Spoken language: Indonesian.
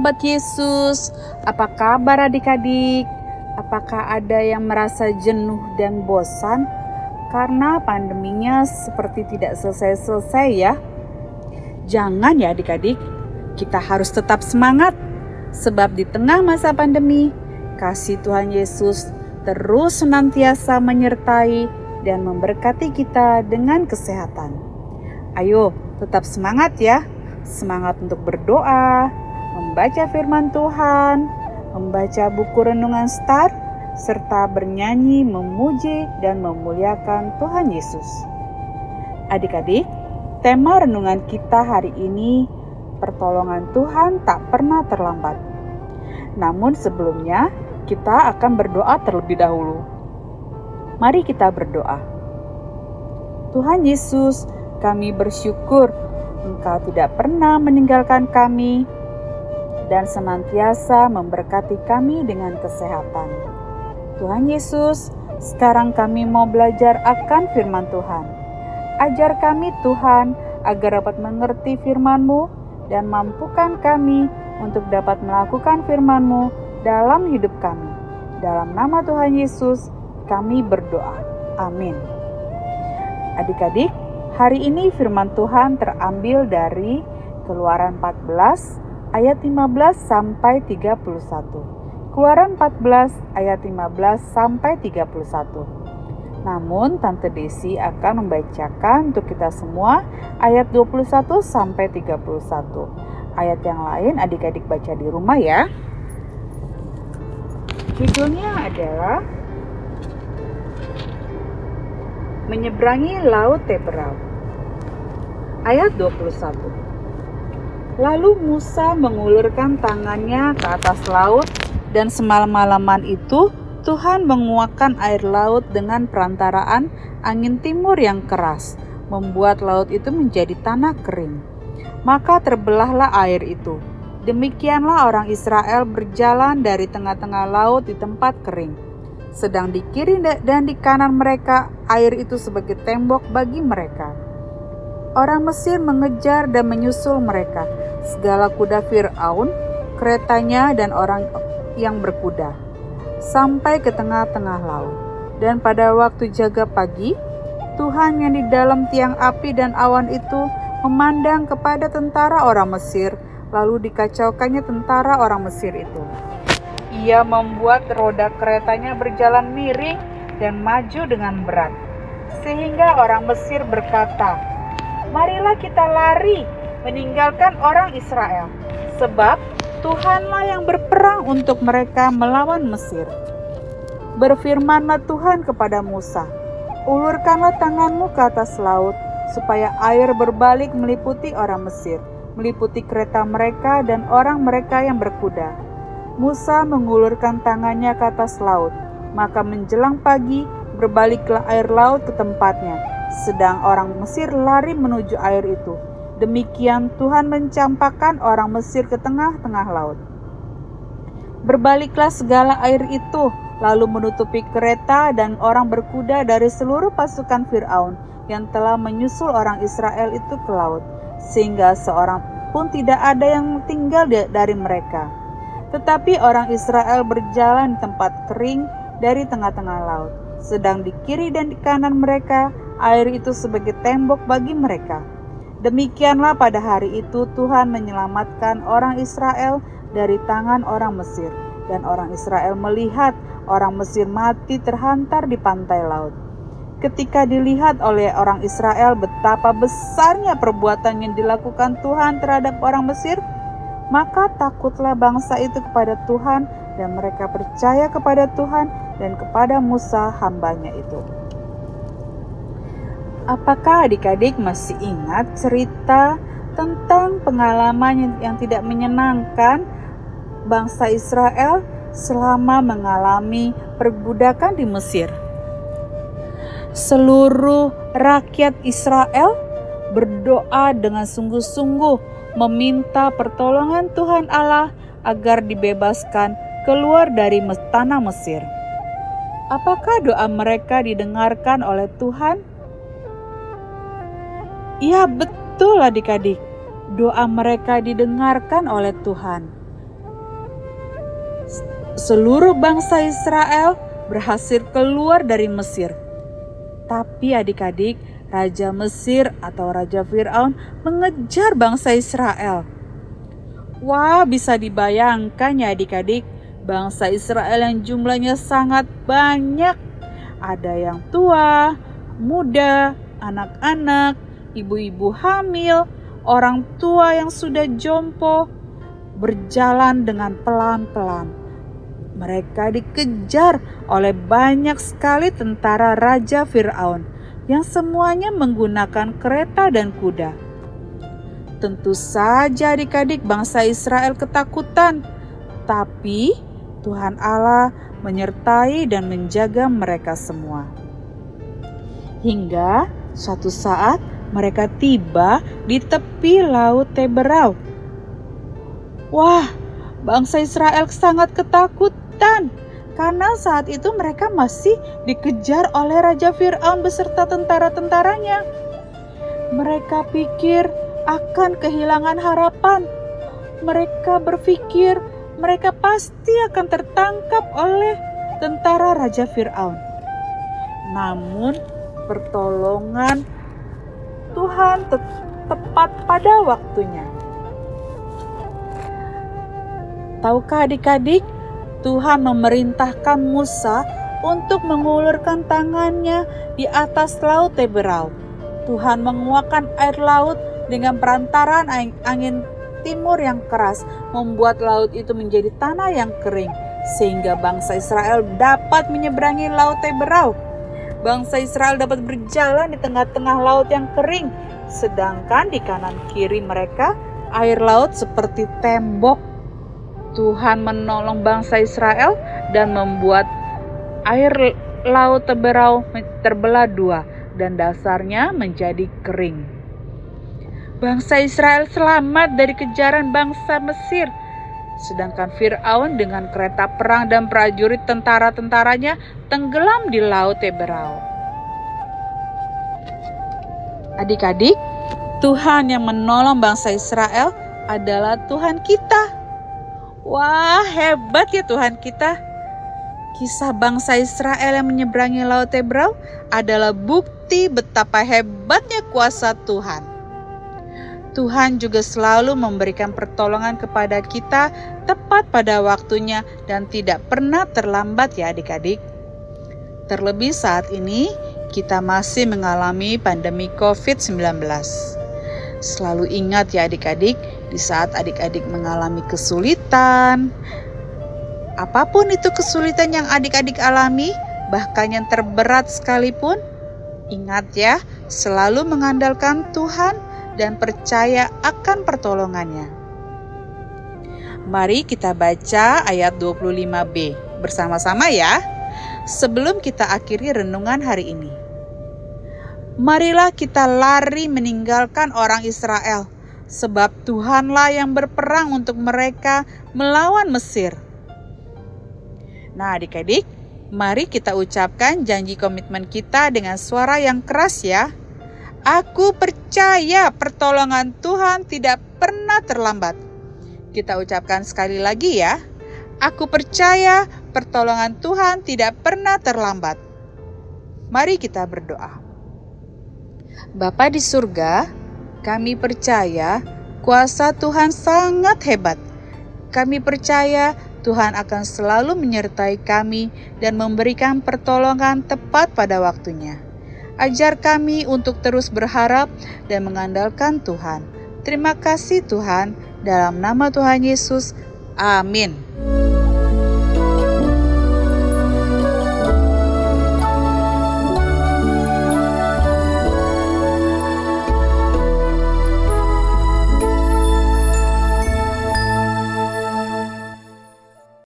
Sahabat Yesus, apa kabar adik-adik? Apakah ada yang merasa jenuh dan bosan? Karena pandeminya seperti tidak selesai-selesai ya. Jangan ya adik-adik, kita harus tetap semangat. Sebab di tengah masa pandemi, kasih Tuhan Yesus terus senantiasa menyertai dan memberkati kita dengan kesehatan. Ayo, tetap semangat ya! semangat untuk berdoa, membaca firman Tuhan, membaca buku renungan Star, serta bernyanyi, memuji, dan memuliakan Tuhan Yesus. Adik-adik, tema renungan kita hari ini, pertolongan Tuhan tak pernah terlambat. Namun sebelumnya, kita akan berdoa terlebih dahulu. Mari kita berdoa. Tuhan Yesus, kami bersyukur Engkau tidak pernah meninggalkan kami dan senantiasa memberkati kami dengan kesehatan. Tuhan Yesus, sekarang kami mau belajar akan firman Tuhan. Ajar kami Tuhan agar dapat mengerti firman-Mu dan mampukan kami untuk dapat melakukan firman-Mu dalam hidup kami. Dalam nama Tuhan Yesus, kami berdoa. Amin. Adik-adik, Hari ini firman Tuhan terambil dari Keluaran 14 ayat 15 sampai 31. Keluaran 14 ayat 15 sampai 31. Namun Tante Desi akan membacakan untuk kita semua ayat 21 sampai 31. Ayat yang lain adik-adik baca di rumah ya. Judulnya adalah Menyeberangi Laut Teberau ayat 21. Lalu Musa mengulurkan tangannya ke atas laut dan semalam-malaman itu Tuhan menguakkan air laut dengan perantaraan angin timur yang keras, membuat laut itu menjadi tanah kering. Maka terbelahlah air itu. Demikianlah orang Israel berjalan dari tengah-tengah laut di tempat kering. Sedang di kiri dan di kanan mereka, air itu sebagai tembok bagi mereka Orang Mesir mengejar dan menyusul mereka, segala kuda Firaun, keretanya dan orang yang berkuda, sampai ke tengah-tengah laut. Dan pada waktu jaga pagi, Tuhan yang di dalam tiang api dan awan itu memandang kepada tentara orang Mesir, lalu dikacaukannya tentara orang Mesir itu. Ia membuat roda keretanya berjalan miring dan maju dengan berat, sehingga orang Mesir berkata, marilah kita lari meninggalkan orang Israel, sebab Tuhanlah yang berperang untuk mereka melawan Mesir. Berfirmanlah Tuhan kepada Musa, ulurkanlah tanganmu ke atas laut, supaya air berbalik meliputi orang Mesir, meliputi kereta mereka dan orang mereka yang berkuda. Musa mengulurkan tangannya ke atas laut, maka menjelang pagi berbaliklah air laut ke tempatnya, sedang orang Mesir lari menuju air itu. Demikian Tuhan mencampakkan orang Mesir ke tengah-tengah laut. Berbaliklah segala air itu, lalu menutupi kereta dan orang berkuda dari seluruh pasukan Firaun yang telah menyusul orang Israel itu ke laut, sehingga seorang pun tidak ada yang tinggal dari mereka. Tetapi orang Israel berjalan di tempat kering dari tengah-tengah laut, sedang di kiri dan di kanan mereka air itu sebagai tembok bagi mereka. Demikianlah pada hari itu Tuhan menyelamatkan orang Israel dari tangan orang Mesir, dan orang Israel melihat orang Mesir mati terhantar di pantai laut. Ketika dilihat oleh orang Israel betapa besarnya perbuatan yang dilakukan Tuhan terhadap orang Mesir, maka takutlah bangsa itu kepada Tuhan dan mereka percaya kepada Tuhan dan kepada Musa hambanya itu. Apakah adik-adik masih ingat cerita tentang pengalaman yang tidak menyenangkan bangsa Israel selama mengalami perbudakan di Mesir? Seluruh rakyat Israel berdoa dengan sungguh-sungguh meminta pertolongan Tuhan Allah agar dibebaskan keluar dari tanah Mesir. Apakah doa mereka didengarkan oleh Tuhan? Iya betul adik-adik. doa mereka didengarkan oleh Tuhan. Seluruh bangsa Israel berhasil keluar dari Mesir. Tapi adik-adik, Raja Mesir atau Raja Fir'aun mengejar bangsa Israel. Wah, bisa dibayangkan ya adik-adik, bangsa Israel yang jumlahnya sangat banyak. Ada yang tua, muda, anak-anak, ibu-ibu hamil, orang tua yang sudah jompo, berjalan dengan pelan-pelan. Mereka dikejar oleh banyak sekali tentara Raja Fir'aun yang semuanya menggunakan kereta dan kuda. Tentu saja adik-adik bangsa Israel ketakutan, tapi Tuhan Allah menyertai dan menjaga mereka semua. Hingga suatu saat mereka tiba di tepi laut Teberau. Wah, bangsa Israel sangat ketakutan karena saat itu mereka masih dikejar oleh Raja Fir'aun beserta tentara-tentaranya. Mereka pikir akan kehilangan harapan. Mereka berpikir mereka pasti akan tertangkap oleh tentara Raja Fir'aun. Namun, pertolongan Tuhan te tepat pada waktunya. Tahukah adik-adik, Tuhan memerintahkan Musa untuk mengulurkan tangannya di atas laut Teberau. Tuhan menguakkan air laut dengan perantaraan angin timur yang keras, membuat laut itu menjadi tanah yang kering, sehingga bangsa Israel dapat menyeberangi laut Teberau. Bangsa Israel dapat berjalan di tengah-tengah laut yang kering, sedangkan di kanan kiri mereka air laut seperti tembok Tuhan menolong bangsa Israel dan membuat air laut Teberau terbelah dua dan dasarnya menjadi kering. Bangsa Israel selamat dari kejaran bangsa Mesir. Sedangkan Firaun dengan kereta perang dan prajurit tentara-tentaranya tenggelam di laut Teberau. Adik-adik, Tuhan yang menolong bangsa Israel adalah Tuhan kita Wah, hebat ya Tuhan kita. Kisah bangsa Israel yang menyeberangi Laut Tebrau adalah bukti betapa hebatnya kuasa Tuhan. Tuhan juga selalu memberikan pertolongan kepada kita tepat pada waktunya dan tidak pernah terlambat ya adik-adik. Terlebih saat ini kita masih mengalami pandemi COVID-19. Selalu ingat ya adik-adik, di saat adik-adik mengalami kesulitan, apa pun itu kesulitan yang adik-adik alami, bahkan yang terberat sekalipun, ingat ya, selalu mengandalkan Tuhan dan percaya akan pertolongannya. Mari kita baca ayat 25b bersama-sama ya. Sebelum kita akhiri renungan hari ini. Marilah kita lari meninggalkan orang Israel sebab Tuhanlah yang berperang untuk mereka melawan Mesir. Nah, adik-adik, mari kita ucapkan janji komitmen kita dengan suara yang keras ya. Aku percaya pertolongan Tuhan tidak pernah terlambat. Kita ucapkan sekali lagi ya. Aku percaya pertolongan Tuhan tidak pernah terlambat. Mari kita berdoa. Bapa di surga, kami percaya kuasa Tuhan sangat hebat. Kami percaya Tuhan akan selalu menyertai kami dan memberikan pertolongan tepat pada waktunya. Ajar kami untuk terus berharap dan mengandalkan Tuhan. Terima kasih Tuhan, dalam nama Tuhan Yesus. Amin.